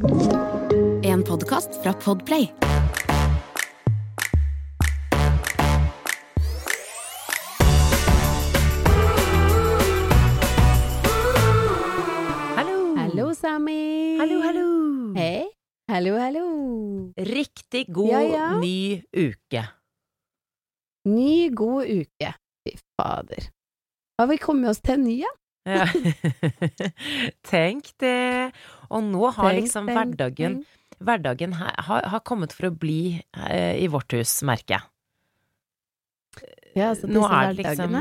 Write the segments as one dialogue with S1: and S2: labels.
S1: En podkast fra Podplay.
S2: Hallo!
S3: Hallo, Sami.
S2: Hallo, hallo!
S3: Hei. Hallo, hallo.
S2: Riktig god
S3: Ja, ja.
S2: ny uke.
S3: Ny, god uke. Fy fader. Har vi kommet oss til en ny, ja?
S2: Ja. Tenk det. Og nå har
S3: Tenk,
S2: liksom
S3: tenk,
S2: hverdagen
S3: tenk.
S2: Hverdagen her, har, har kommet for å bli eh, i vårt hus, merker jeg.
S3: Ja, altså
S2: Nå er det liksom.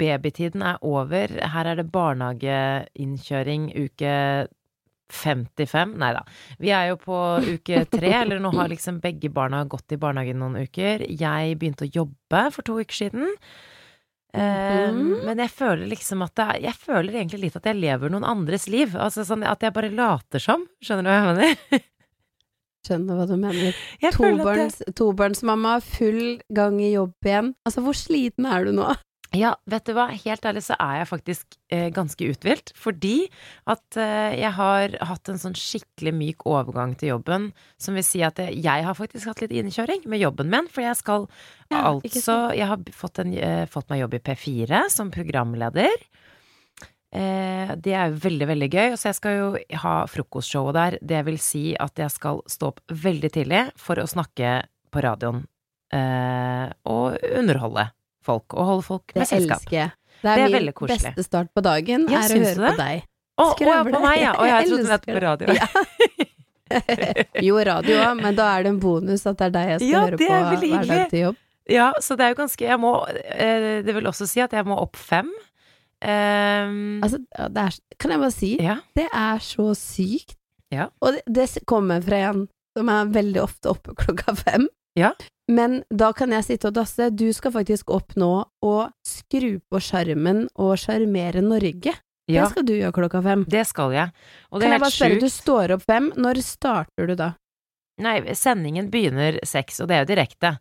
S2: Babytiden er over. Her er det barnehageinnkjøring uke 55. Nei da. Vi er jo på uke tre, eller nå har liksom begge barna gått i barnehagen noen uker. Jeg begynte å jobbe for to uker siden.
S3: Mhm.
S2: Men jeg føler liksom at det Jeg føler egentlig litt at jeg lever noen andres liv. Altså sånn at jeg bare later som. Skjønner du hva jeg mener?
S3: Skjønner hva du mener.
S2: At jeg,
S3: tobarnsmamma, full gang i jobb igjen. Altså, hvor sliten er du nå?
S2: Ja, vet du hva, helt ærlig så er jeg faktisk eh, ganske uthvilt, fordi at eh, jeg har hatt en sånn skikkelig myk overgang til jobben, som vil si at jeg, jeg har faktisk hatt litt innkjøring med jobben min, for jeg skal
S3: Ja,
S2: altså Jeg har fått, en, eh, fått meg jobb i P4 som programleder. Eh, det er jo veldig, veldig gøy. Så jeg skal jo ha frokostshowet der. Det vil si at jeg skal stå opp veldig tidlig for å snakke på radioen eh, og underholde folk. Og holde folk
S3: Det
S2: med selskap.
S3: elsker jeg. Det
S2: Det
S3: er,
S2: er
S3: min
S2: veldig koselig.
S3: beste start på dagen,
S2: Ja,
S3: er å høre
S2: det?
S3: på
S2: det?
S3: deg.
S2: Å, å ja, på meg, ja. Å, jeg trodde det
S3: var
S2: på radio.
S3: Ja. jo, radio òg, men da er det en bonus at det er deg jeg skal
S2: Ja,
S3: høre på
S2: er
S3: hver dag til jobb.
S2: Ja, så det er jo ganske Jeg må eh, Det vil også si at jeg må opp fem. Um,
S3: Altså, det er, kan jeg bare si,
S2: ja.
S3: det er så sykt.
S2: Ja.
S3: Og det, det kommer fra en som er veldig ofte oppe klokka fem.
S2: Ja.
S3: Men da kan jeg sitte og dasse. Du skal faktisk opp nå og skru på skjermen og sjarmere Norge.
S2: ja.
S3: Det skal du gjøre klokka fem.
S2: Det skal jeg. Og det
S3: Kan
S2: er
S3: jeg bare
S2: spørre,
S3: spørre, du står opp fem, når starter du da?
S2: Nei, sendingen begynner seks, og det er jo direkte.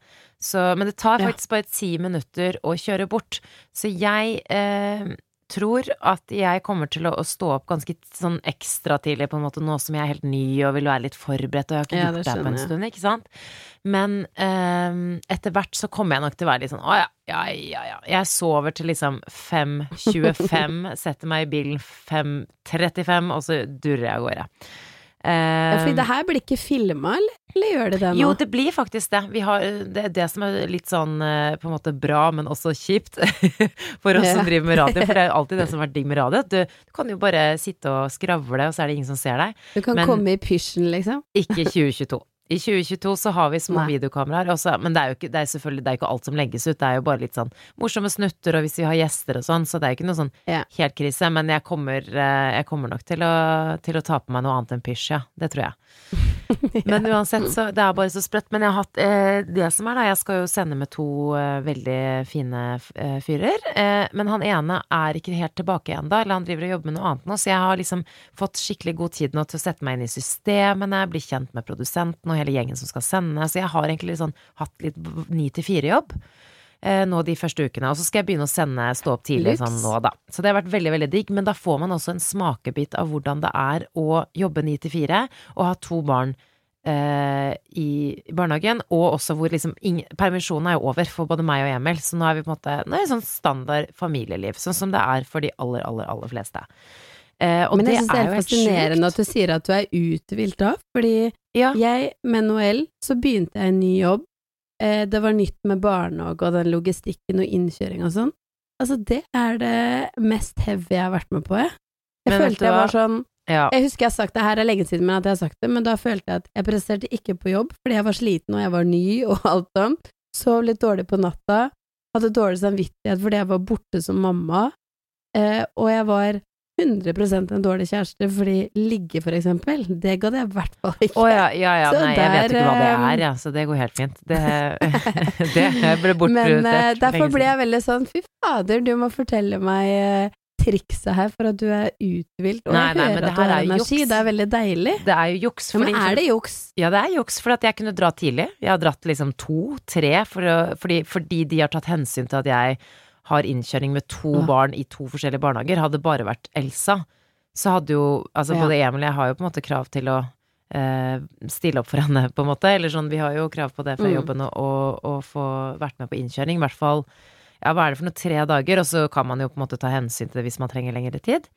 S2: Så, men det tar
S3: Ja.
S2: faktisk bare ti minutter å kjøre bort. Så jeg eh, tror at jeg kommer til å, å stå opp ganske sånn ekstra tidlig, på en måte, nå som jeg er helt ny og vil være litt forberedt, og jeg har ikke
S3: Ja,
S2: gjort
S3: det
S2: på en stund, ikke sant. Men um, etter hvert så kommer jeg nok til å være litt sånn å ja, ja, ja, ja. Jeg sover til liksom 5.25, setter meg i bilen 5.35, og så durrer jeg av gårde.
S3: Ja, fordi
S2: Eh,
S3: det her blir ikke filma, eller? Gjør det det nå?
S2: jo, det blir faktisk det. Vi har, det er det som er litt sånn eh, på en måte bra, men også kjipt for oss som driver med radio. For det er alltid det som har vært digg med radio. Du, du kan jo bare sitte og skravle, og så er det ingen som ser deg.
S3: Du kan
S2: men-
S3: komme i pysjen, liksom.
S2: Ikke 2022. I 2022 så har vi små
S3: Nei.
S2: videokameraer, også, men det er jo ikke, det er selvfølgelig det er ikke alt som legges ut. Det er jo bare litt sånn morsomme snutter, og hvis vi har gjester og sånn, så det er jo ikke noe sånn
S3: Ja.
S2: helt krise. Men jeg kommer, eh, jeg kommer nok til å, til å ta på meg noe annet enn pysj, ja. Det tror jeg. Men uansett, så det er bare så sprøtt. Men jeg har hatt eh, det som er, da. Jeg skal jo sende med to eh, veldig fine eh, fyrer. Eh, men han ene er ikke helt tilbake ennå, eller han driver og jobber med noe annet nå. Så jeg har liksom fått skikkelig god tid nå til å sette meg inn i systemene, bli kjent med produsenten og hele gjengen som skal sende. Så jeg har egentlig litt sånn hatt litt ni til fire-jobb. Eh, nå de første ukene, og så skal jeg begynne å sende stå opp tidlig
S3: Lux.
S2: sånn nå, da. Så det har vært veldig, veldig digg, men da får man også en smakebit av hvordan det er å jobbe ni til fire og ha to barn eh, i barnehagen, og også hvor liksom Permisjonen er jo over for både meg og Emil, så nå er vi på en måte Nå er det sånn standard familieliv, sånn som det er for de aller, aller, aller fleste. Eh,
S3: Men
S2: det
S3: jeg syns det
S2: er
S3: er fascinerende at du sier at du er uthvilt da, fordi
S2: Ja.
S3: jeg, med Noel, så begynte jeg en ny jobb. Eh, det var nytt med barnehage og den logistikken og innkjøring og sånn. Altså, det er det mest heavy jeg har vært med på, jeg. Jeg
S2: Men
S3: følte jeg var sånn
S2: Ja.
S3: Jeg husker jeg har sagt det her er lenge siden, men at jeg har sagt det, men da følte jeg at jeg presterte ikke på jobb fordi jeg var sliten og jeg var ny og alt sånt. Sov litt dårlig på natta, hadde dårlig samvittighet fordi jeg var borte som mamma, eh, og jeg var 100% en dårlig kjæreste fordi ligge, for eksempel, det gadd jeg i hvert fall ikke.
S2: Å ja, ja, ja.
S3: Så
S2: Nei, jeg vet ikke hva det er, ja, så det går helt fint. Det, det ble
S3: Men
S2: bortprioritert.
S3: eh,
S2: for
S3: derfor ble jeg veldig sånn, fy fader, du må fortelle meg eh, trikset her for at du er uthvilt, og
S2: Nei, nei, men
S3: hører
S2: det
S3: at du har
S2: er
S3: energi,
S2: juks.
S3: det er veldig deilig.
S2: Det er jo juks.
S3: Ja, men er det juks?
S2: Ja, det er juks, for at jeg kunne dra tidlig. Jeg har dratt liksom to, tre, for å, fordi, fordi de har tatt hensyn til at jeg har innkjøring med to
S3: Ja.
S2: barn i to forskjellige barnehager. Hadde det bare vært Elsa, så hadde jo Altså,
S3: Ja.
S2: både Emil og jeg har jo på en måte krav til å eh, stille opp for henne, på en måte. Eller sånn, vi har jo krav på det fra
S3: Mm.
S2: jobben å, å, å få vært med på innkjøring. I hvert fall ja, hva er det for noe, tre dager, og så kan man jo på en måte ta hensyn til det hvis man trenger lengre tid.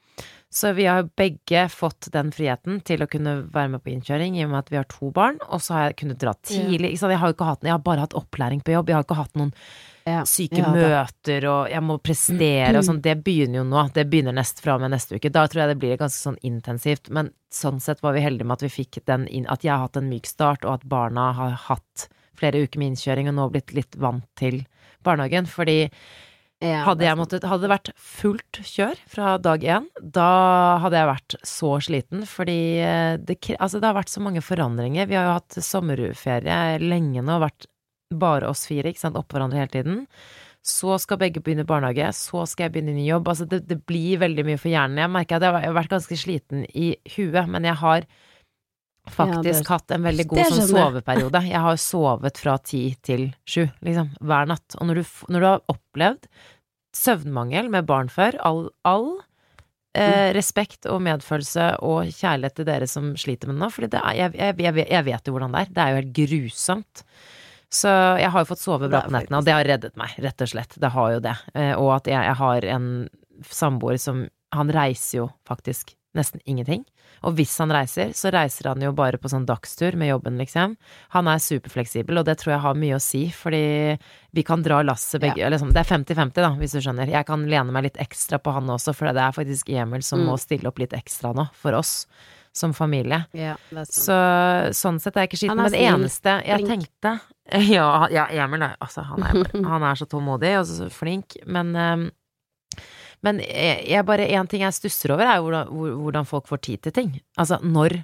S2: Så vi har begge fått den friheten til å kunne være med på innkjøring, i og med at vi har to barn, og så har jeg kunnet dra tidlig. Sant? Jeg har jo ikke hatt, jeg har bare hatt opplæring på jobb, jeg har ikke hatt noen
S3: Ja.
S2: syke
S3: Ja,
S2: møter, og jeg må prestere og sånn. Det begynner jo nå. Det begynner nest fra og med neste uke. Da tror jeg det blir ganske sånn intensivt. Men sånn sett var vi heldige med at vi fikk den inn, at jeg har hatt en myk start, og at barna har hatt flere uker med innkjøring og nå blitt litt vant til barnehagen. Fordi hadde, jeg måttet, hadde det vært fullt kjør fra dag én, da hadde jeg vært så sliten. Fordi eh, det, altså det har vært så mange forandringer. Vi har jo hatt sommerferie lenge nå, vært bare oss fire, ikke sant, oppå hverandre hele tiden. Så skal begge begynne barnehage, så skal jeg begynne ny jobb. Altså det, det blir veldig mye for hjernen. Jeg merker at jeg har vært ganske sliten i huet, men jeg har faktisk
S3: det-
S2: hatt en veldig god sånn soveperiode. Jeg har sovet fra ti til sju, liksom, hver natt. Og når du, når du har opplevd søvnmangel med barn før, all, all eh, respekt og medfølelse og kjærlighet til dere som sliter med det nå, for jeg, jeg, jeg, jeg vet jo hvordan det er. Det er jo helt grusomt. Så jeg har jo fått sove bra på nettene, og det har reddet meg, rett og slett. Det har jo det. Eh, Og at jeg, jeg har en samboer som Han reiser jo faktisk nesten ingenting. Og hvis han reiser, så reiser han jo bare på sånn dagstur med jobben, liksom. Han er superfleksibel, og det tror jeg har mye å si, fordi vi kan dra lasset begge eller sånn. Det er 50-50, da, hvis du skjønner. Jeg kan lene meg litt ekstra på han også, for det er faktisk Emil som
S3: Mm.
S2: må stille opp litt ekstra nå, for oss som familie.
S3: Ja, er.
S2: Så sånn sett er jeg ikke skitten. Men det eneste jeg
S3: flink.
S2: tenkte Ja, ja Emil er altså, han er, han er så tålmodig og så flink, men ehm, men jeg, jeg bare En ting jeg stusser over, er hvordan, hvordan folk får tid til ting. Altså når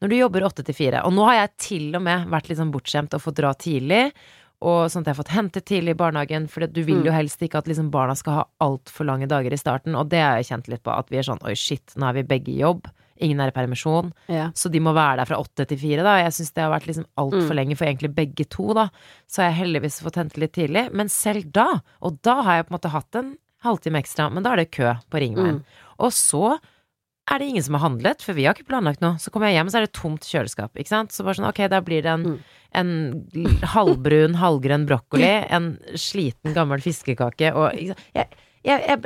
S2: Når du jobber åtte til fire, og nå har jeg til og med vært litt sånn bortskjemt og fått dra tidlig, og sånn at jeg har fått hentet tidlig i barnehagen, for du vil jo
S3: Mm.
S2: helst ikke at liksom barna skal ha altfor lange dager i starten, og det har jeg kjent litt på, at vi er sånn oi, shit, nå er vi begge i jobb, ingen er i permisjon,
S3: ja.
S2: så de må være der fra åtte til fire, da. Jeg syns det har vært liksom altfor
S3: Mm.
S2: lenge for egentlig begge to, da. Så har jeg heldigvis fått hente litt tidlig. Men selv da, og da har jeg på en måte hatt en halvtime ekstra, men da er det kø på ringveien.
S3: Mm.
S2: Og så er det ingen som har handlet, for vi har ikke planlagt noe. Så kommer jeg hjem, så er det tomt kjøleskap, ikke sant. Så bare sånn, ok, da blir det en,
S3: Mm.
S2: en halvbrun, halvgrønn brokkoli, en sliten, gammel fiskekake og ikke sant? Jeg, jeg, jeg,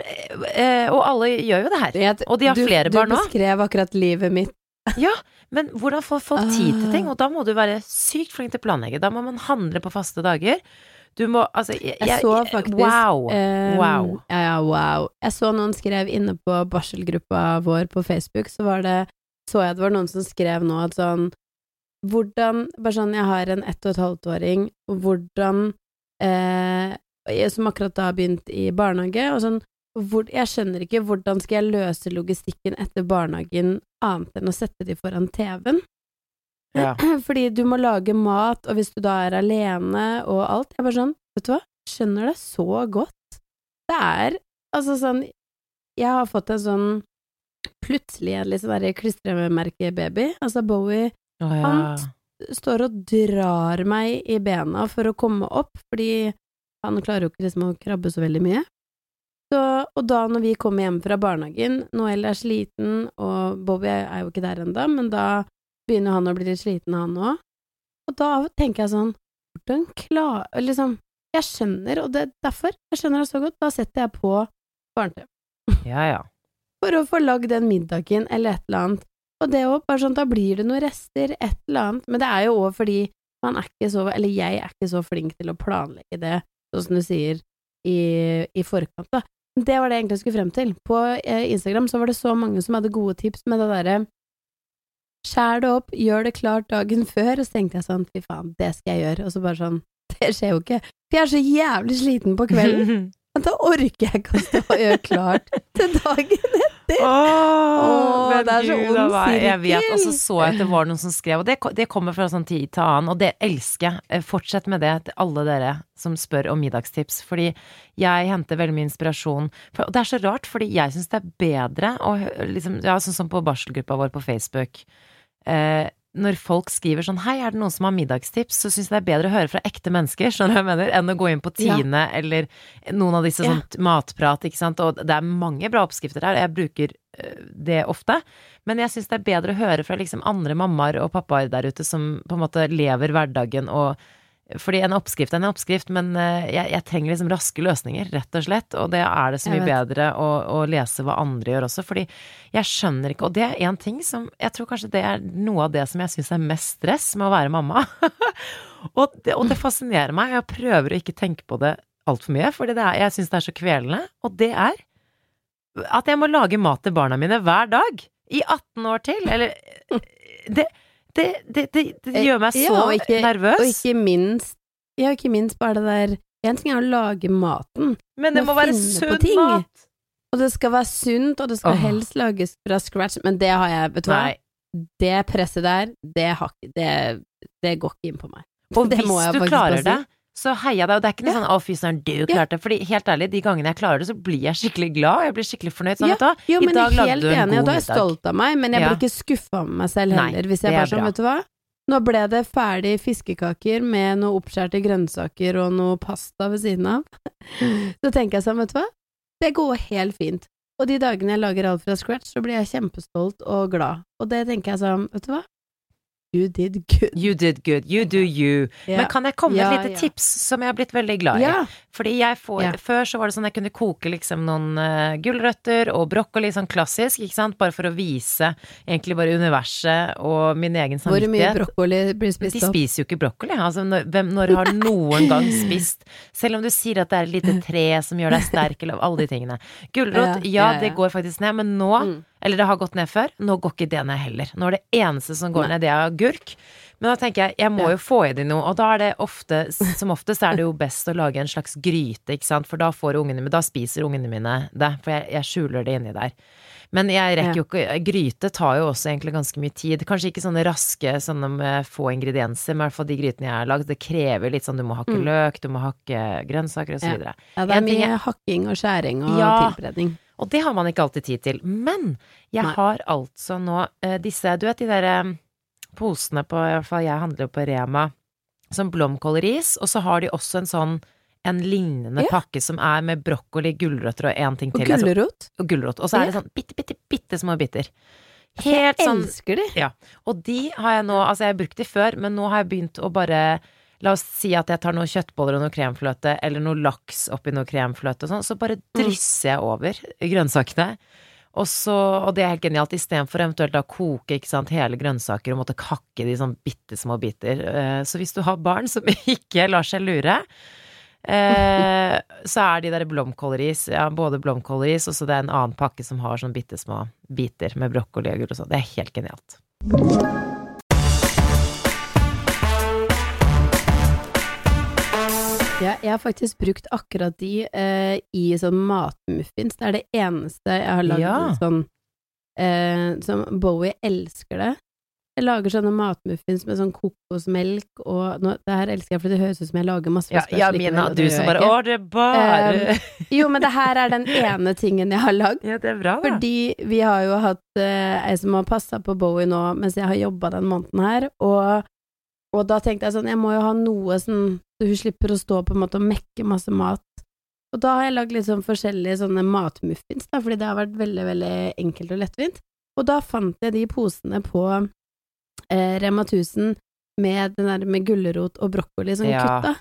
S2: eh, Og alle gjør jo det her. Og de har
S3: du,
S2: flere barn
S3: Du beskrev akkurat livet mitt.
S2: Ja, men hvordan får folk tid til
S3: Ah.
S2: ting? Og da må du være sykt flink til å planlegge. Da må man handle på faste dager. Du må Altså, jeg,
S3: Jeg så faktisk
S2: Wow.
S3: Um,
S2: Wow.
S3: Ja, ja, wow. Jeg så noen skrev inne på barselgruppa vår på Facebook, så var det Så jeg det var noen som skrev nå at sånn Hvordan Bare sånn, jeg har en ett og et halvt åring, og hvordan eh, Som akkurat da har begynt i barnehage, og sånn hvor, Jeg skjønner ikke hvordan skal jeg løse logistikken etter barnehagen annet enn å sette de foran TV-en?
S2: Ja.
S3: Fordi du må lage mat, og hvis du da er alene og alt Jeg er bare sånn, vet du hva, skjønner det så godt. Det er altså sånn Jeg har fått en sånn plutselig en litt sånn klistremerkebaby. Altså Bowie
S2: oh, ja.
S3: Han står og drar meg i bena for å komme opp, fordi han klarer jo ikke liksom å krabbe så veldig mye. Så, og da når vi kommer hjem fra barnehagen, Noel er sliten, og Bobby er jo ikke der ennå, men da begynner han å bli litt sliten, han òg. Og da tenker jeg sånn Hvordan klarer Liksom, jeg skjønner, og det er derfor jeg skjønner det så godt. Da setter jeg på barne-TV
S2: ja, ja.
S3: for å få lagd den middagen eller et eller annet. Og det òg, bare sånn, da blir det noen rester, et eller annet. Men det er jo òg fordi man er ikke så, eller jeg er ikke så flink til å planlegge det, sånn som du sier, i, i forkant, da. Det var det jeg egentlig skulle frem til. På eh, Instagram så var det så mange som hadde gode tips med det derre Skjær det opp, gjør det klart dagen før, og så tenkte jeg sånn, fy faen, det skal jeg gjøre, og så bare sånn, det skjer jo ikke, for jeg er så jævlig sliten på kvelden, men da orker jeg ikke å stå og gjøre klart til dagen etter.
S2: Åh, men
S3: det er så ond
S2: sirkel! jeg- Jeg vet, og så så jeg at det var noen som skrev, og det, det kommer fra sånn tid til annen, og det elsker jeg. Eh, Fortsett med det til alle dere som spør om middagstips, fordi jeg henter veldig mye inspirasjon. For, og det er så rart, fordi jeg syns det er bedre å liksom, ja, sånn som på barselgruppa vår på Facebook. Eh, når folk skriver sånn 'hei, er det noen som har middagstips', så syns jeg det er bedre å høre fra ekte mennesker, skjønner du hva jeg mener, enn å gå inn på
S3: Ja.
S2: Eller noen av disse
S3: Ja.
S2: sånn matprat, ikke sant, og det er mange bra oppskrifter der. Jeg bruker eh, det ofte. Men jeg syns det er bedre å høre fra liksom andre mammaer og pappaer der ute som på en måte lever hverdagen og fordi en oppskrift er en oppskrift, men eh, jeg, jeg, trenger liksom raske løsninger, rett og slett. Og det er det så mye bedre å, å, lese hva andre gjør også, fordi jeg skjønner ikke Og det er én ting som Jeg tror kanskje det er noe av det som jeg syns er mest stress med å være mamma. og, det, og, det, fascinerer meg, jeg prøver å ikke tenke på det altfor mye, for jeg syns det er så kvelende. Og det er at jeg må lage mat til barna mine hver dag. I 18 år til. Eller det det, det, det, det eh, gjør meg så ja, og ikke, nervøs.
S3: Og ikke minst Ja, ikke minst bare det der En ting er å lage maten,
S2: men det må være sunn mat!
S3: Og det skal være sunt, og det skal oh. helst lages fra scratch, men det har jeg, vet du hva? Det presset der, det, har, det, det går ikke inn på meg.
S2: Og hvis du klarer det, så jeg deg. Og det er ikke noe ja. sånn 'å, fy søren, du klarte det'. Fordi helt ærlig, de gangene jeg klarer det, så blir jeg skikkelig glad. Jeg blir skikkelig fornøyd. Sånn,
S3: ja. Jo, I dag lagde du en enig, god middag. Da er jeg stolt av meg, men jeg blir ikke skuffa med meg selv heller. Nei, hvis jeg bare sånn, vet du hva. Nå ble det ferdig fiskekaker med noe oppskjærte grønnsaker og noe pasta ved siden av. Så tenker jeg sånn, vet du hva. Det går helt fint. Og de dagene jeg lager alt fra scratch, så blir jeg kjempestolt og glad. Og det tenker jeg sånn, vet du hva. You did good.
S2: You did good. You do you. Yeah. Men kan jeg komme med ja, et lite ja. tips som jeg har blitt veldig glad i? Fordi jeg får Før så var det sånn jeg kunne koke liksom noen uh, gulrøtter og brokkoli, sånn klassisk, ikke sant? Bare for å vise egentlig bare universet og min egen samvittighet.
S3: Hvor mye brokkoli blir spist
S2: opp? De spiser jo ikke brokkoli. Altså, når, hvem, når har noen gang spist Selv om du sier at det er et lite tre som gjør deg sterk, eller alle de tingene. Gulrot, ja, det går faktisk ned, men nå mm eller det har gått ned før. Nå går ikke det ned heller. Nå er det eneste som går Nei. ned, det er agurk. Men da tenker jeg, jeg må jo få i det noe, og da er det ofte, som oftest er det jo best å lage en slags gryte, ikke sant, for da får ungene mine, da spiser ungene mine det, for jeg, jeg skjuler det inni der. Men jeg rekker jo ikke Gryte tar jo også egentlig ganske mye tid. Kanskje ikke sånne raske, sånne med få ingredienser, men i hvert fall de grytene jeg har lagd. Det krever litt sånn du må hakke mm. løk, du må hakke grønnsaker videre.
S3: Ja. ja, det er mye hakking og skjæring og ja, tilberedning.
S2: Og det har man ikke alltid tid til. Men jeg Nei. har altså nå uh, disse Du vet de derre um, posene på I hvert fall jeg handler jo på Rema som blomkålris, og så har de også en sånn en lignende ja. pakke som er med brokkoli, gulrøtter og én ting til.
S3: Og gulrot.
S2: Og gulrot. Og så er det sånn bitte, bitte, bitte små biter.
S3: Helt sånn Jeg elsker de.
S2: Ja. Og de har jeg nå Altså, jeg har brukt de før, men nå har jeg begynt å bare La oss si at jeg tar noen kjøttboller og noe kremfløte, eller noe laks oppi noe kremfløte og sånn, så bare mm. drysser jeg over grønnsakene. Og, så, og det er helt genialt, istedenfor eventuelt å koke sant, hele grønnsaker og måtte kakke de sånn bitte små biter. Eh, så hvis du har barn som ikke lar seg lure, eh, så er de der blomkålris, ja, både blomkålris og så det er en annen pakke som har sånn bitte små biter med brokkoli og gull og sånn. Det er helt genialt.
S3: Ja, jeg har faktisk brukt akkurat de eh, i sånn matmuffins. Det er det eneste jeg har lagd ja. sånn eh, som Bowie elsker det. Jeg lager sånne matmuffins med sånn kokosmelk og nå, Det her elsker jeg, for det høres ut som jeg lager masse
S2: Ja, ja Mina, du som bare Å, det er bare
S3: um, Jo, men det her er den ene tingen jeg har lagd.
S2: Ja, det er bra,
S3: da. Fordi vi har jo hatt uh, ei som har passa på Bowie nå mens jeg har jobba den måneden her, og og da tenkte jeg sånn, jeg må jo ha noe sånn så hun slipper å stå på en måte og mekke masse mat. Og da har jeg lagd litt sånn forskjellige sånne matmuffins, da, fordi det har vært veldig, veldig enkelt og lettvint. Og da fant jeg de posene på eh, Rema 1000 med den der med gulrot og brokkoli som ja. kutta.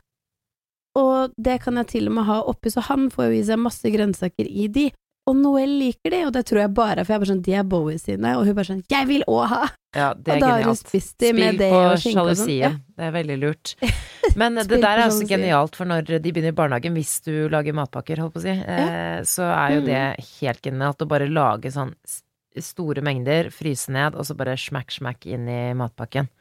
S3: Og det kan jeg til og med ha oppi, så han får jo i seg masse grønnsaker i de. Og Noel liker de, og det tror jeg bare for jeg er bare sånn, de er Bowie sine, og hun bare sånn 'jeg vil òg ha'!
S2: Ja, det er og da har hun spist de med det og skinke og sånn. Ja. Det er veldig lurt. Men det der er også genialt, for når de begynner i barnehagen, hvis du lager matpakker, holdt på å si, ja. eh, så er jo det mm. helt genialt å bare lage sånn store mengder, fryse ned, og så bare smack, smack inn i matpakken.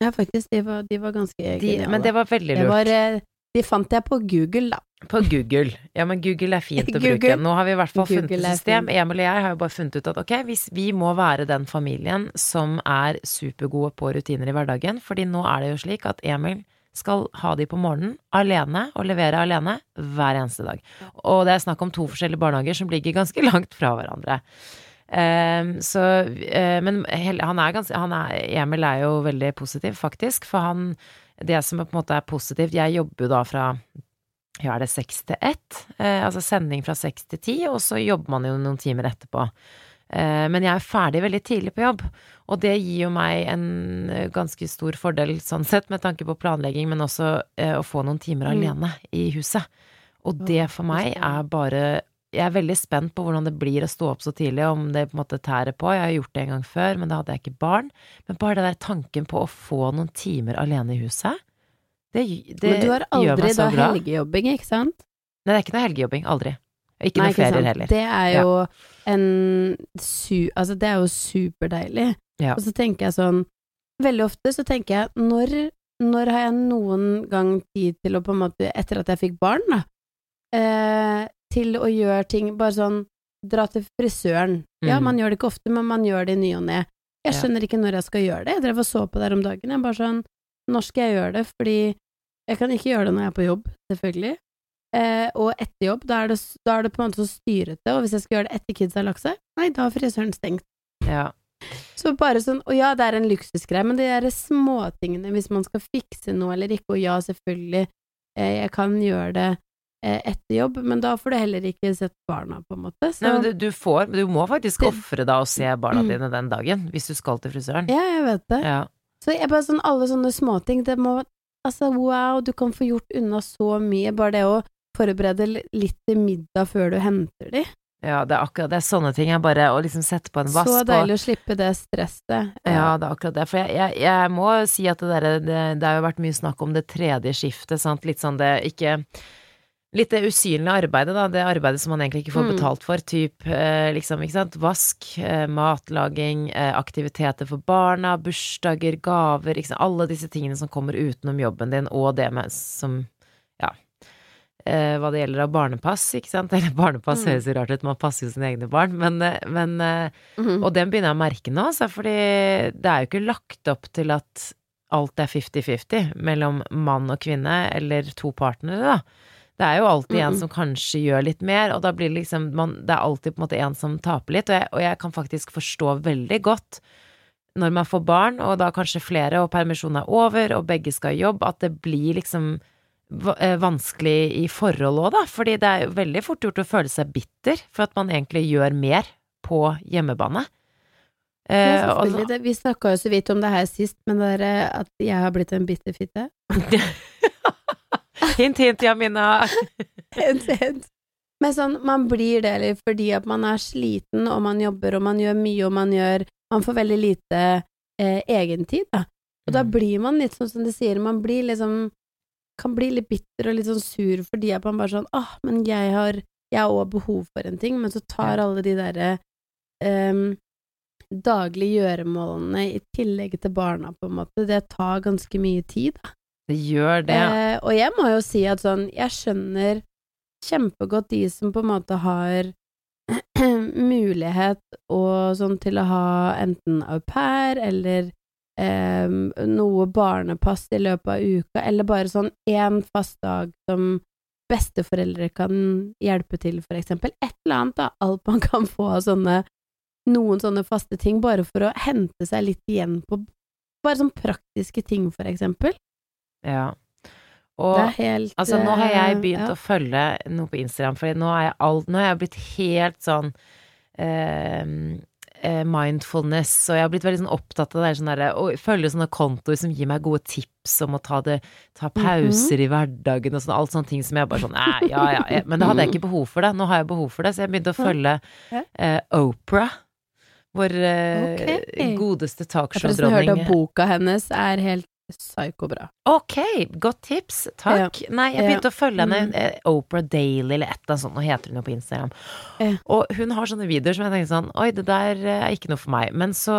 S3: Ja, faktisk, de var, de var ganske de, geniale.
S2: Men det var veldig lurt. Det var,
S3: eh, de fant jeg på Google, da.
S2: På Google. Ja, men Google er fint å bruke. Nå har vi i hvert fall funnet et system. Emil og jeg har jo bare funnet ut at ok, hvis vi må være den familien som er supergode på rutiner i hverdagen, fordi nå er det jo slik at Emil skal ha de på morgenen alene og levere alene hver eneste dag. Og det er snakk om to forskjellige barnehager som ligger ganske langt fra hverandre. Um, så, uh, men han er ganske han er, Emil er jo veldig positiv, faktisk, for han Det som på en måte er positivt Jeg jobber jo da fra ja, er det seks til ett? Eh, altså sending fra seks til ti, og så jobber man jo noen timer etterpå. Eh, men jeg er ferdig veldig tidlig på jobb, og det gir jo meg en eh, ganske stor fordel sånn sett, med tanke på planlegging, men også eh, å få noen timer
S3: Mm.
S2: alene i huset. Og det for meg er bare Jeg er veldig spent på hvordan det blir å stå opp så tidlig, om det på en måte tærer på. Jeg har gjort det en gang før, men da hadde jeg ikke barn. Men bare det der tanken på å få noen timer alene i huset, det, det
S3: Men du har aldri da
S2: glad.
S3: helgejobbing, ikke sant?
S2: Nei, det er ikke noe helgejobbing. Aldri. Ikke
S3: Nei,
S2: noe ferier heller.
S3: Det er jo en su... Altså, det er jo superdeilig.
S2: Ja.
S3: Og så tenker jeg sånn Veldig ofte så tenker jeg når, når har jeg noen gang tid til å på en måte Etter at jeg fikk barn, da. Eh, til å gjøre ting Bare sånn Dra til frisøren. Ja,
S2: Mm.
S3: man gjør det ikke ofte, men man gjør det i ny og ne. Jeg
S2: Ja.
S3: skjønner ikke når jeg skal gjøre det. Jeg drev og så på det her om dagen. Jeg bare sånn Når skal jeg gjøre det? Fordi jeg kan ikke gjøre det når jeg er på jobb, selvfølgelig. Eh, og etter jobb, da er, det, da er det på en måte så styrete, og hvis jeg skal gjøre det etter kids har lagt seg, nei, da har frisøren stengt.
S2: Ja.
S3: Så bare sånn, og ja, det er en luksusgreie, men de der småtingene, hvis man skal fikse noe eller ikke, og ja, selvfølgelig, eh, jeg kan gjøre det eh, etter jobb, men da får du heller ikke sett barna, på en måte. Så,
S2: Nei, men du, du får Du må faktisk ofre da å se barna
S3: Mm.
S2: dine den dagen, hvis du skal til frisøren.
S3: ja, jeg vet det.
S2: Ja.
S3: Så jeg bare sånn, alle sånne småting, det må Altså, wow, du kan få gjort unna så mye. Bare det å forberede litt til middag før du henter de.
S2: Ja, det er akkurat det. er Sånne ting er bare å liksom sette på en vask
S3: Så deilig å slippe det stresset.
S2: Ja, det er akkurat det. For jeg, jeg, jeg må si at det derre det, det har jo vært mye snakk om det tredje skiftet, sant. Litt sånn det ikke Litt det usynlige arbeidet, da. Det arbeidet som man egentlig ikke får
S3: Mm.
S2: betalt for. Typ eh, liksom, ikke sant. Vask, eh, matlaging, eh, aktiviteter for barna, bursdager, gaver, ikke sant. Alle disse tingene som kommer utenom jobben din, og det med som Ja. Hva det gjelder av barnepass, ikke sant. Eller barnepass
S3: Mm.
S2: høres jo rart ut, man passer jo sine egne barn, men, men
S3: Mhm.
S2: og den begynner jeg å merke nå, så fordi det er jo ikke lagt opp til at alt er 50-50 mellom mann og kvinne, eller to partnere, da. Det er jo alltid en
S3: -mm.
S2: en som kanskje gjør litt mer, og da blir det liksom man, Det er alltid på en måte en som taper litt, og jeg, og jeg kan faktisk forstå veldig godt når man får barn, og da kanskje flere, og permisjonen er over, og begge skal i jobb, at det blir liksom eh, vanskelig i forhold òg, da. Fordi det er veldig fort gjort å føle seg bitter for at man egentlig gjør mer på hjemmebane.
S3: Ja,
S2: Eh,
S3: selvfølgelig. Det, vi snakka jo så vidt om det her sist, men det er at jeg har blitt en bitter fitte.
S2: hint, hint, Jamina.
S3: hint, hint. Men sånn, man blir det litt fordi at man er sliten, og man jobber, og man gjør mye, og man gjør Man får veldig lite eh, egentid, da. Og da
S2: Mm.
S3: blir man litt sånn som du sier, man blir liksom Kan bli litt bitter og litt sånn sur fordi at man bare sånn Åh, men jeg har Jeg har òg behov for en ting, men så tar alle de derre um, daglige gjøremålene i tillegg til barna, på en måte, det tar ganske mye tid, da.
S2: Det gjør det.
S3: Eh, og jeg må jo si at sånn, jeg skjønner kjempegodt de som på en måte har mulighet og sånn til å ha enten au pair eller eh, noe barnepass i løpet av uka, eller bare sånn én fast dag som besteforeldre kan hjelpe til, for eksempel. Et eller annet, da. Alt man kan få av sånne noen sånne faste ting, bare for å hente seg litt igjen på bare sånn praktiske ting, for eksempel.
S2: Ja. Og
S3: helt
S2: Altså, nå har jeg
S3: eh,
S2: begynt
S3: ja.
S2: å følge noe på Instagram, for nå nå er jeg blitt helt sånn eh, eh, mindfulness, og jeg har blitt veldig sånn opptatt av det der sånn derre Å følge sånne kontoer som gir meg gode tips om å ta, det, ta pauser i hverdagen og sånn, alt sånne ting som jeg bare sånn Æ, ja, ja. Men det hadde jeg ikke behov for det. Nå har jeg behov for det, så jeg begynte å følge eh, Oprah. Vår eh,
S3: okay.
S2: godeste
S3: Jeg har hørt
S2: talkshow-dronning.
S3: at boka hennes er helt psyko-bra.
S2: Ok, godt tips. Takk. Nei, jeg
S3: Ja.
S2: begynte å følge henne.
S3: Mm.
S2: Opera Oprah Daily eller et eller annet sånt, nå heter hun jo på Instagram.
S3: Ja.
S2: Og hun har sånne videoer som jeg tenkte sånn Oi, det der eh, er ikke noe for meg. Men så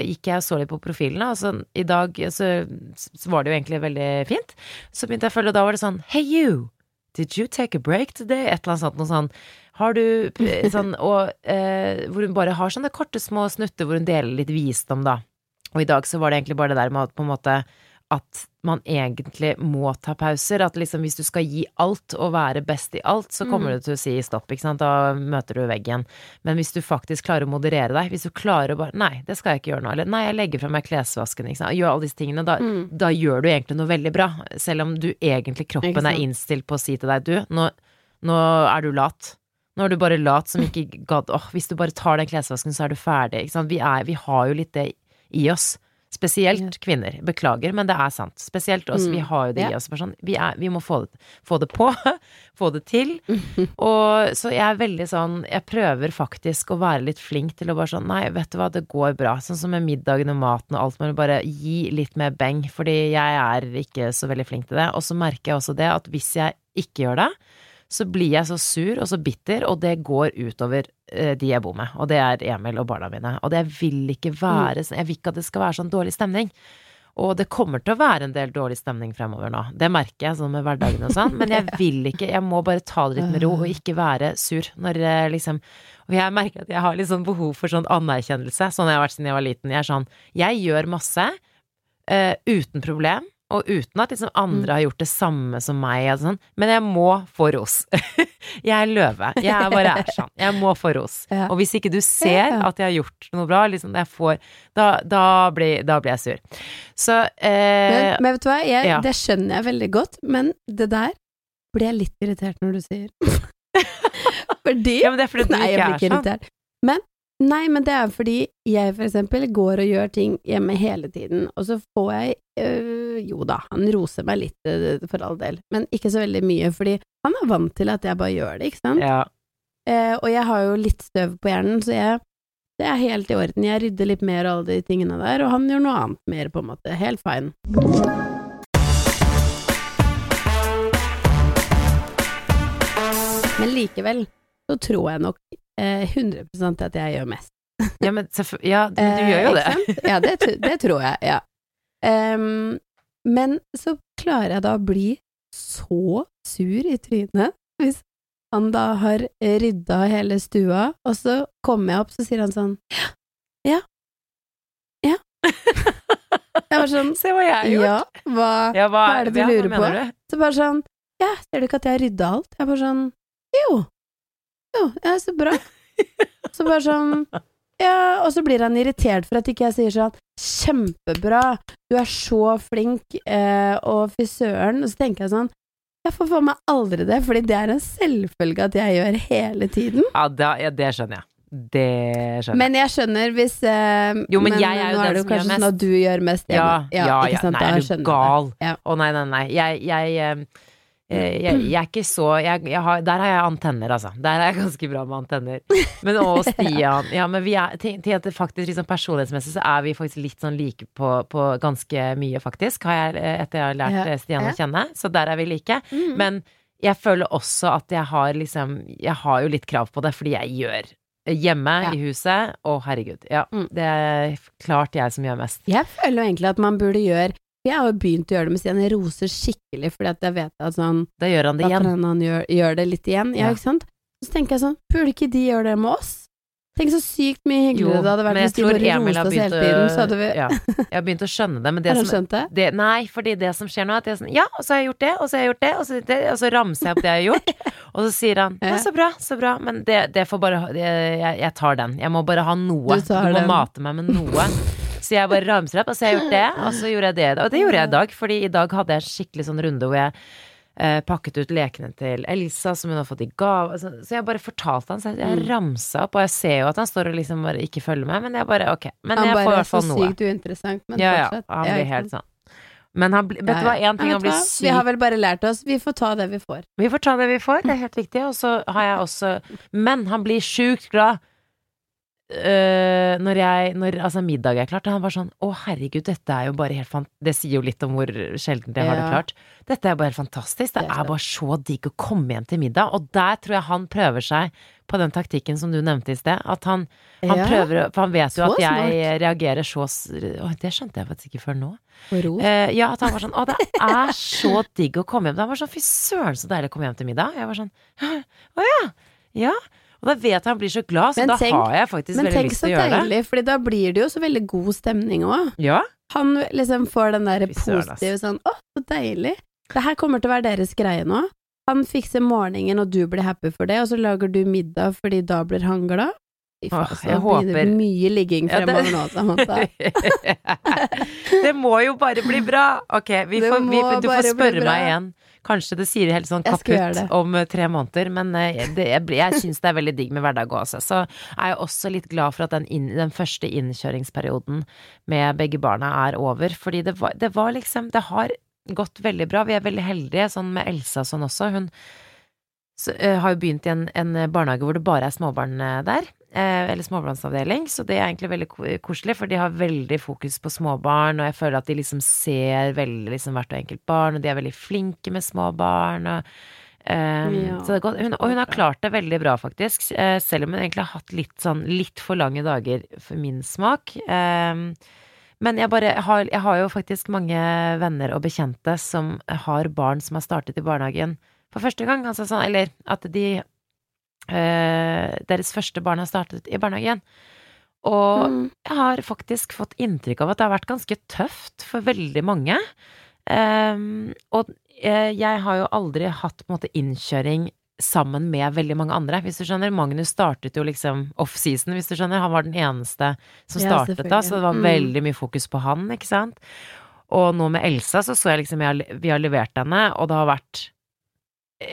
S2: gikk jeg og så litt på profilen, og så i dag så, så var det jo egentlig veldig fint. Så begynte jeg å følge, og da var det sånn Hey you, did you take a break today? Et eller annet sånt, noe sånn. Har du eh, sånn Og eh, hvor hun bare har sånne korte, små snutter hvor hun deler litt visdom, da. Og i dag så var det egentlig bare det der med at på en måte at man egentlig må ta pauser. At liksom hvis du skal gi alt og være best i alt, så kommer
S3: Mm.
S2: du til å si stopp, ikke sant. Da møter du veggen. Men hvis du faktisk klarer å moderere deg, hvis du klarer å bare Nei, det skal jeg ikke gjøre nå. Eller nei, jeg legger fra meg klesvasken, ikke sant. Gjør alle disse tingene. Da,
S3: Mm.
S2: da gjør du egentlig noe veldig bra. Selv om du egentlig, kroppen er innstilt på å si til deg, du, nå, nå er du lat. Nå er du bare lat som ikke gadd Åh, hvis du bare tar den klesvasken, så er du ferdig. Ikke sant? Vi, er, vi har jo litt det i oss. Spesielt kvinner. Beklager, men det er sant. Spesielt oss.
S3: Mm.
S2: Vi har jo det i oss. Sånn, vi, er, vi må få det, få det på. få det til. Og så jeg er veldig sånn Jeg prøver faktisk å være litt flink til å bare sånn Nei, vet du hva, det går bra. Sånn som med middagen og maten og alt. Men bare gi litt mer beng. Fordi jeg er ikke så veldig flink til det. Og så merker jeg også det at hvis jeg ikke gjør det, så blir jeg så sur og så bitter, og det går utover eh, de jeg bor med. Og det er Emil og barna mine. Og det vil ikke være sånn Jeg vil ikke at det skal være sånn dårlig stemning. Og det kommer til å være en del dårlig stemning fremover nå. Det merker jeg sånn med hverdagen og sånn. Men jeg vil ikke Jeg må bare ta det litt med ro og ikke være sur når eh, liksom Og jeg merker at jeg har litt sånn behov for sånn anerkjennelse. Sånn jeg har vært siden jeg var liten. Jeg er sånn Jeg gjør masse eh, uten problem. Og uten at liksom andre har gjort det samme som meg, og sånn. men jeg må få ros. jeg er løve. Jeg bare er sånn. Jeg må få ros.
S3: Ja.
S2: Og hvis ikke du ser at jeg har gjort noe bra, liksom, får, da, da, blir, da blir jeg sur. Så eh,
S3: Men, men vet du hva, jeg,
S2: ja.
S3: det skjønner jeg veldig godt, men det der blir jeg litt irritert når du sier. fordi
S2: Ja, men det er fordi du
S3: Nei, jeg
S2: ikke
S3: blir
S2: er
S3: ikke
S2: sånn.
S3: irritert. Men, nei, men det er fordi jeg for eksempel går og gjør ting hjemme hele tiden, og så får jeg øh, Jo da, han roser meg litt øh, for all del, men ikke så veldig mye, fordi han er vant til at jeg bare gjør det, ikke sant?
S2: Ja.
S3: Eh, og jeg har jo litt støv på hjernen, så jeg det er helt i orden. Jeg rydder litt mer og alle de tingene der, og han gjør noe annet mer, på en måte. Helt fine. Men likevel så tror jeg nok eh, 100% at jeg gjør mest.
S2: ja, men ja, du
S3: Eh,
S2: gjør jo det.
S3: Eh, Ja, det, det tror jeg, ja. Em, men så klarer jeg da å bli så sur i trynet hvis han da har rydda hele stua, og så kommer jeg opp, så sier han sånn Ja. Ja. Jeg var sånn
S2: Se hva jeg har gjort.
S3: Ja, hva
S2: Ja, hva,
S3: hva er det du
S2: ja,
S3: lurer på?
S2: du?
S3: Så bare sånn Ja, ser du ikke at jeg har rydda alt? Jeg bare sånn Jo. Jo, ja, så bra. Så bare sånn Ja, og så blir han irritert for at ikke jeg sier sånn Kjempebra, du er så flink, eh, og fy søren. Og så tenker jeg sånn Jeg får for meg aldri det, fordi det er en selvfølge at jeg gjør hele tiden.
S2: Ja, da, ja, det skjønner jeg. Det skjønner jeg.
S3: Men jeg skjønner hvis eh,
S2: Jo, men jeg er jo
S3: nå er det
S2: som
S3: kanskje sånn at du gjør mest
S2: Ja, ja, ja.
S3: sant?
S2: Nei, er du gal?
S3: Å, Ja.
S2: Å nei, nei, nei. Jeg, jeg, eh, jeg, jeg er ikke så jeg, jeg har, Der har jeg antenner, altså. Der er jeg ganske bra med antenner. Men å, Stian Ja, men vi er til, til at faktisk liksom personlighetsmessig så er vi faktisk litt sånn like på, på ganske mye, faktisk. Har jeg, eh, etter jeg har lært eh, Stian å kjenne. Så der er vi like.
S3: Mm.
S2: Men jeg føler også at jeg har liksom Jeg har jo litt krav på det, fordi jeg gjør hjemme
S3: Ja.
S2: i huset. Å, herregud. Ja,
S3: Mm.
S2: det er klart jeg som gjør mest.
S3: Jeg føler jo egentlig at man burde gjøre Jeg har jo begynt å gjøre det med Stian. Jeg roser skikkelig, fordi at jeg vet at sånn
S2: Da gjør han det
S3: Da
S2: igjen.
S3: kan han gjør, gjør det litt igjen. Ja,
S2: Ja.
S3: ikke sant? Så tenker jeg sånn Burde ikke de gjøre det med oss? Tenk så sykt mye hyggeligere det hadde vært hvis de bare roste oss hele tiden. Så hadde vi
S2: ja, Jeg har begynt å skjønne det, men det
S3: Har
S2: du
S3: skjønt det?
S2: det, Nei, fordi det som skjer nå, er at jeg er sånn Ja, og så har jeg gjort det, og så har jeg gjort det, og så, det, og så ramser jeg opp det jeg har gjort. Og så sier han Ja, så bra, så bra. Men det, det får bare jeg, jeg tar den. Jeg må bare ha noe.
S3: Du du
S2: må
S3: den.
S2: mate meg med noe. Så jeg bare ramser opp, og så har jeg gjort det, og så gjorde jeg det. Og det gjorde jeg i dag, fordi i dag hadde jeg en skikkelig sånn runde hvor jeg eh, pakket ut lekene til Elsa, som hun har fått i gave. Så, så jeg bare fortalte han, så jeg, jeg
S3: Mm.
S2: ramsa opp, og jeg ser jo at han står og liksom bare ikke følger med, men jeg bare ok. Men
S3: Han
S2: jeg får i
S3: bare er
S2: hvert
S3: så
S2: fall noe.
S3: sykt uinteressant, men
S2: Ja, ja. Han blir helt sånn. Men han, vet du hva, én ting han blir
S3: syk Vi har vel bare lært oss Vi får ta det vi får.
S2: Vi får ta det vi får, det er helt viktig. Og så har jeg også Men han blir sjukt glad øh, når jeg Når altså middag er klart. Han var sånn Å, herregud, dette er jo bare helt fant... Det sier jo litt om hvor sjelden jeg har det klart. Dette er bare helt fantastisk. Det
S3: Det er
S2: er bare så digg å komme hjem til middag. Og der tror jeg han prøver seg på den taktikken som du nevnte i sted. At han, han
S3: Ja.
S2: prøver For han vet jo
S3: Så
S2: at jeg
S3: smart.
S2: reagerer så Å, det skjønte jeg faktisk ikke før nå. Eh, ja, at han var sånn Å, det er så digg å komme hjem. Han var sånn Fy søren, så deilig å komme hjem til middag. Jeg var sånn Å ja. Ja. Og da vet jeg han blir så glad, så
S3: Men
S2: da
S3: tenk-
S2: har jeg faktisk veldig lyst til å gjøre det.
S3: Men tenk så deilig, for da blir det jo så veldig god stemning òg.
S2: Ja.
S3: Han liksom får den der positive sånn Å, så deilig. Det her kommer til å være deres greie nå. Han fikser morgenen, og du blir happy for det, og så lager du middag fordi da blir han glad.
S2: Åh,
S3: så
S2: jeg håper-
S3: mye ligging
S2: Ja, det-
S3: fremover nå, Samantha.
S2: det må jo bare bli bra! Ok, vi får, vi, du får spørre
S3: bra.
S2: meg igjen. Kanskje det sier helt sånn kaputt om eh, tre måneder, men eh, det, jeg, jeg syns det er veldig digg med hverdag altså. Så er jeg også litt glad for at den, inn, den første innkjøringsperioden med begge barna er over, fordi det var, det var liksom Det har gått veldig bra. Vi er veldig heldige, sånn med Elsa og sånn også. Hun så, uh, har jo begynt i en, en barnehage hvor det bare er småbarn eh, der. Eh, eller småbarnsavdeling, så det er egentlig veldig koselig, for de har veldig fokus på småbarn, og jeg føler at de liksom ser veldig liksom hvert og enkelt barn, og de er veldig flinke med små barn, og um,
S3: Ja,
S2: så det. Hun, og hun har klart det veldig bra, faktisk, uh, selv om hun egentlig har hatt litt sånn litt for lange dager for min smak. Um, men jeg bare har, jeg har jo faktisk mange venner og bekjente som har barn som har startet i barnehagen for første gang, altså sånn, eller at de Deres første barn har startet i barnehagen. Og
S3: Mm.
S2: jeg har faktisk fått inntrykk av at det har vært ganske tøft for veldig mange. Um, og eh, jeg har jo aldri hatt på en måte innkjøring sammen med veldig mange andre, hvis du skjønner. Magnus startet jo liksom off-season, hvis du skjønner. Han var den eneste som
S3: Ja,
S2: startet da, så det var.
S3: Mm.
S2: veldig mye fokus på han, ikke sant. Og nå med Elsa så så jeg liksom jeg, Vi har levert henne, og det har vært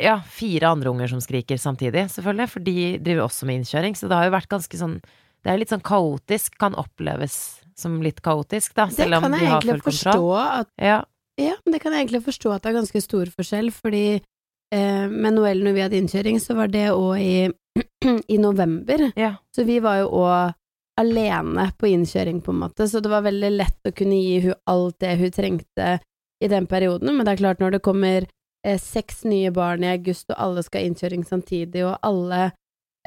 S2: ja, fire andre unger som skriker samtidig, selvfølgelig, for de driver også med innkjøring, så det har jo vært ganske sånn Det er litt sånn kaotisk, kan oppleves som litt kaotisk, da, selv om
S3: kan
S2: de har full kontroll.
S3: at
S2: Ja.
S3: Ja, men det kan jeg egentlig forstå at det er ganske stor forskjell, fordi eh, med Noel når vi hadde innkjøring, så var det òg i, i november.
S2: ja.
S3: Så vi var jo òg alene på innkjøring, på en måte, så det var veldig lett å kunne gi hun alt det hun trengte i den perioden, men det er klart, når det kommer eh, seks nye barn i august, og alle skal ha innkjøring samtidig, og alle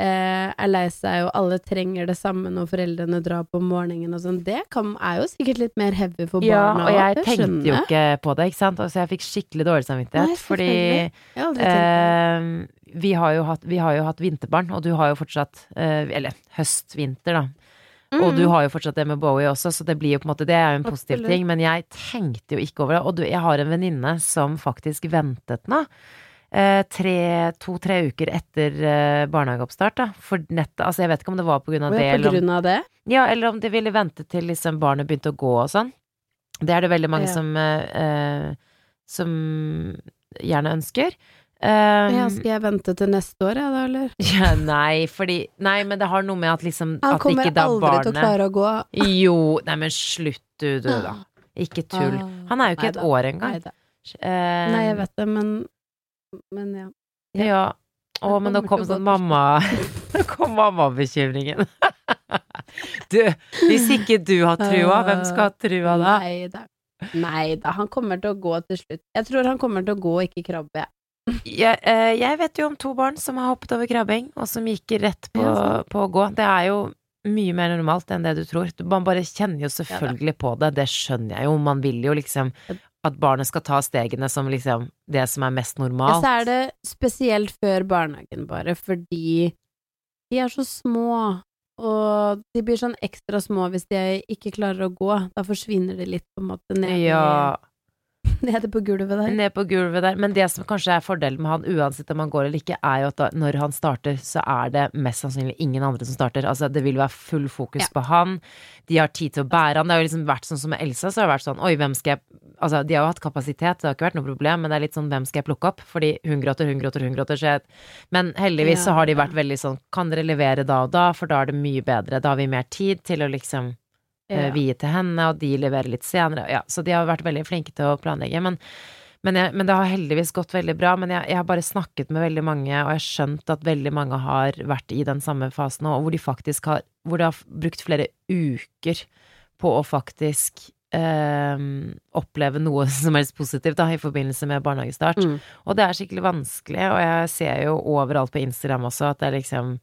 S3: eh, er lei seg, og alle trenger det samme når foreldrene drar på morgenen og sånn, det kan, er jo sikkert litt mer heavy for
S2: ja,
S3: barna
S2: og jeg tenkte jo ikke på det, ikke sant, så jeg fikk skikkelig dårlig samvittighet,
S3: Nei,
S2: fordi eh, vi, har hatt, vi har jo hatt vinterbarn, og du har jo fortsatt eh, Eller høst-vinter, da. Og
S3: Mm.
S2: du har jo fortsatt det med Bowie også, så det blir jo på en måte Det er jo en positiv
S3: Absolutt.
S2: ting, men jeg tenkte jo ikke over det. Og du, jeg har en venninne som faktisk ventet nå. Eh, tre, to-tre uker etter eh, barnehageoppstart, da. For nett, altså jeg vet ikke om det var på grunn av det,
S3: på
S2: om,
S3: grunn av det?
S2: ja, eller om de ville vente til liksom barnet begynte å gå og sånn. Det er det veldig mange
S3: Ja.
S2: som eh, eh, Som gjerne ønsker. Eh,
S3: Ja, skal jeg vente til neste år, jeg da, eller?
S2: ja, nei, fordi Nei, men det har noe med at liksom
S3: Han
S2: At
S3: kommer
S2: ikke da
S3: aldri til å klare å gå.
S2: Jo, nei, men slutt du, du, da. Ikke tull. Han er jo ikke et
S3: Neida,
S2: år engang.
S3: neida.
S2: Eh,
S3: Nei, jeg vet det, men Men ja. ja.
S2: Ja. Å, men nå kom sånn mamma Nå kom mammabekymringen. Du, hvis ikke du har trua, hvem skal ha trua da?
S3: Nei da. Nei da, han kommer til å gå til slutt. Jeg tror han kommer til å gå, ikke krabbe.
S2: Jeg, eh, jeg vet jo om to barn som har hoppet over krabbing, og som gikk rett på,
S3: Ja,
S2: på å gå. Det er jo mye mer normalt enn det du tror. Man bare kjenner jo selvfølgelig på det, det skjønner jeg jo. Man vil jo liksom at barnet skal ta stegene som liksom det som er mest
S3: Ja,
S2: normalt.
S3: så er det spesielt før barnehagen, bare, fordi de er så små. Og de blir sånn ekstra små hvis de ikke klarer å gå. Da forsvinner de litt, på en måte, nede,
S2: Ja,
S3: nede på gulvet der.
S2: Nede på gulvet der. Men det som kanskje er fordelen med han, uansett om han går eller ikke, er jo at da, når han starter, så er det mest sannsynlig ingen andre som starter. Altså, det vil være full fokus
S3: Ja.
S2: på han. De har tid til å bære han. Det har jo liksom vært sånn som med Elsa, så har det vært sånn oi, hvem skal jeg Altså, de har jo hatt kapasitet, det har ikke vært noe problem, men det er litt sånn hvem skal jeg plukke opp? Fordi hun gråter, hun gråter, hun gråter, så jeg Men heldigvis så har de
S3: ja.
S2: vært veldig sånn kan dere levere da og da, for da er det mye bedre. Da har vi mer tid til å liksom
S3: Ja.
S2: vie til henne, og de leverer litt senere. Ja, så de har vært veldig flinke til å planlegge. Men, men, jeg, men det har heldigvis gått veldig bra. Men jeg, jeg har bare snakket med veldig mange, og jeg har skjønt at veldig mange har vært i den samme fasen nå, hvor de faktisk har Hvor de har brukt flere uker på å faktisk eh, oppleve noe som helst positivt da, i forbindelse med barnehagestart.
S3: Mm.
S2: Og det er skikkelig vanskelig, og jeg ser jo overalt på Instagram også at det er liksom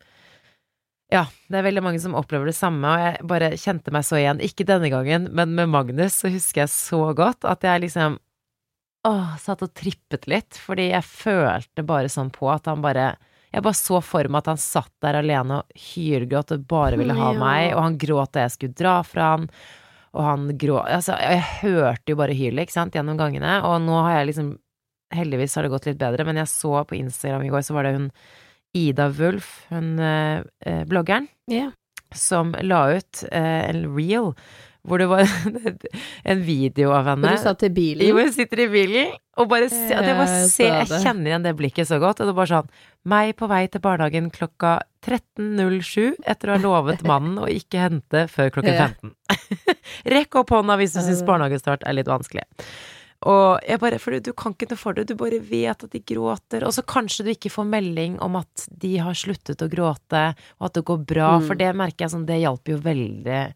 S2: ja, det er veldig mange som opplever det samme, og jeg bare kjente meg så igjen. Ikke denne gangen, men med Magnus så husker jeg så godt at jeg liksom åh, satt og trippet litt, fordi jeg følte bare sånn på at han bare Jeg bare så for meg at han satt der alene og hylgråt og bare ville ha
S3: Ja.
S2: meg, og han gråt da jeg skulle dra fra han. og han gråt Altså, jeg hørte jo bare hylet, ikke sant, gjennom gangene, og nå har jeg liksom Heldigvis har det gått litt bedre, men jeg så på Instagram i går, så var det hun Ida Wulf, hun eh, eh bloggeren,
S3: yeah.
S2: som la ut eh, en reel hvor det var en video av henne.
S3: Hvor du satt i bilen
S2: Jo, jeg sitter i bilen og bare se, jeg, bare ser, jeg kjenner igjen det blikket så godt. Og det er bare sånn Meg på vei til barnehagen klokka 13.07 etter å ha lovet mannen å ikke hente før klokken 15. Rekk opp hånda hvis du syns barnehagestart er litt vanskelig. Og jeg bare, for du kan ikke noe for det, du bare vet at de gråter, og så kanskje du ikke får melding om at de har sluttet å gråte, og at det går bra,
S3: Mm.
S2: for det merker jeg sånn, det hjalp jo veldig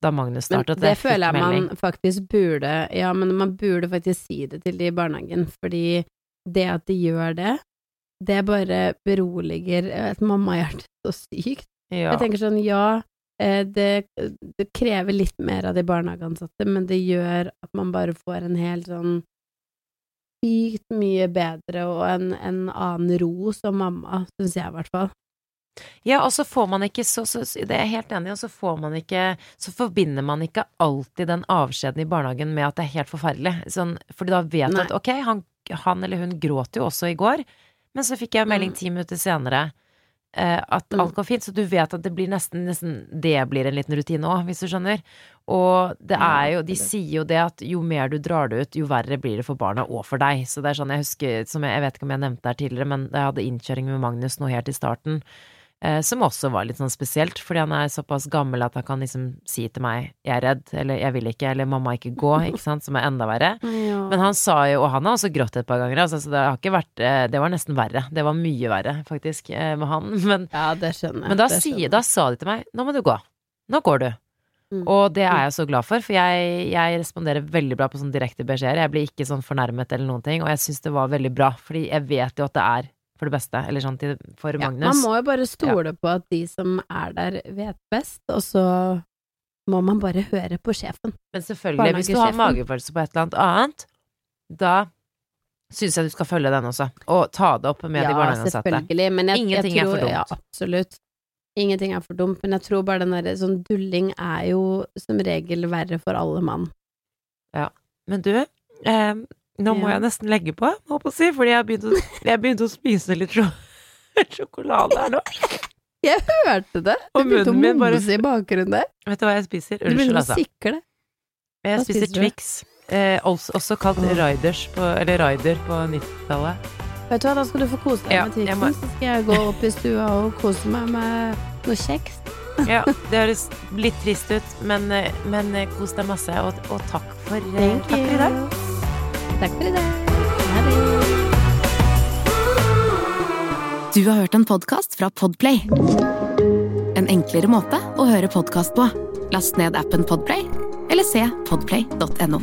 S2: da Magnus
S3: Men
S2: startet.
S3: det
S2: jeg
S3: føler jeg
S2: melding.
S3: man faktisk burde Ja, men man burde faktisk si det til de i barnehagen, fordi det at de gjør det, det bare beroliger et mammahjerte så sykt.
S2: Ja.
S3: Jeg tenker sånn, ja, det, det krever litt mer av de barnehageansatte, men det gjør at man bare får en helt sånn sykt mye bedre og en, en annen ro som mamma, syns jeg i hvert fall.
S2: Ja, og så får man ikke så, så Det er jeg helt enig i, og så får man ikke Så forbinder man ikke alltid den avskjeden i barnehagen med at det er helt forferdelig. Sånn, fordi da vet du at ok, han, han eller hun gråt jo også i går, men så fikk jeg melding
S3: Mm.
S2: ti minutter senere eh, at
S3: Mm.
S2: alt går fint, så du vet at det blir nesten, nesten Det blir en liten rutine òg, hvis du skjønner. Og det er jo De sier jo det at jo mer du drar det ut, jo verre blir det for barna og for deg. Så det er sånn jeg husker, som jeg, jeg vet ikke om jeg nevnte det her tidligere, men jeg hadde innkjøring med Magnus nå helt i starten, eh, som også var litt sånn spesielt, fordi han er såpass gammel at han kan liksom si til meg 'jeg er redd', eller 'jeg vil ikke', eller 'mamma, ikke gå', ikke sant, som er enda verre. Men han sa jo, og han har også grått et par ganger, altså, så det har ikke vært eh, Det var nesten verre. Det var mye verre, faktisk, eh, med han. Men,
S3: Ja, det skjønner jeg.
S2: men da,
S3: jeg.
S2: da sa de til meg 'nå må du gå'. Nå går du.
S3: Mm.
S2: Og det er jeg så glad for, for jeg, jeg responderer veldig bra på sånne direkte beskjeder. Jeg blir ikke sånn fornærmet eller noen ting, og jeg syns det var veldig bra, fordi jeg vet jo at det er for det beste, eller sånn til, for
S3: Ja,
S2: Magnus.
S3: man må jo bare stole på at de som er der, vet best, og så må man bare høre på sjefen.
S2: Men selvfølgelig, hvis du har magefølelse på et eller annet annet, da syns jeg du skal følge den også, og ta det opp med de
S3: ja,
S2: barnehageansatte.
S3: selvfølgelig, men jeg,
S2: Ingenting
S3: jeg
S2: er
S3: tror,
S2: for dumt.
S3: Ja, absolutt. Ingenting er for dumt, men jeg tror bare den derre sånn dulling er jo som regel verre for alle mann. Ja.
S2: Men du, eh, nå må jeg nesten legge på, holdt på å si, fordi jeg begynte jeg begynte å spise litt sjokolade her nå.
S3: Jeg hørte det! Du begynte å mumse i bakgrunnen der.
S2: Vet du hva jeg spiser?
S3: Du
S2: Unnskyld,
S3: begynte å
S2: altså.
S3: sikle.
S2: Jeg spiser
S3: spiser?
S2: Twix. Eh, også, også kalt. Riders på, eller Rider på 90-tallet.
S3: Vet du hva, da skal du få kose deg
S2: Ja,
S3: med Twixen,
S2: må-
S3: så skal jeg gå opp i stua og kose meg med noe kjeks.
S2: Ja, det høres litt trist ut, men, eh, men eh, kos deg masse, og, og takk for, eh, takk for i dag.
S3: Takk for i dag. Ha det.
S1: Du har hørt en podkast fra Podplay. En enklere måte å høre podkast på. Last ned appen Podplay, eller se podplay.no.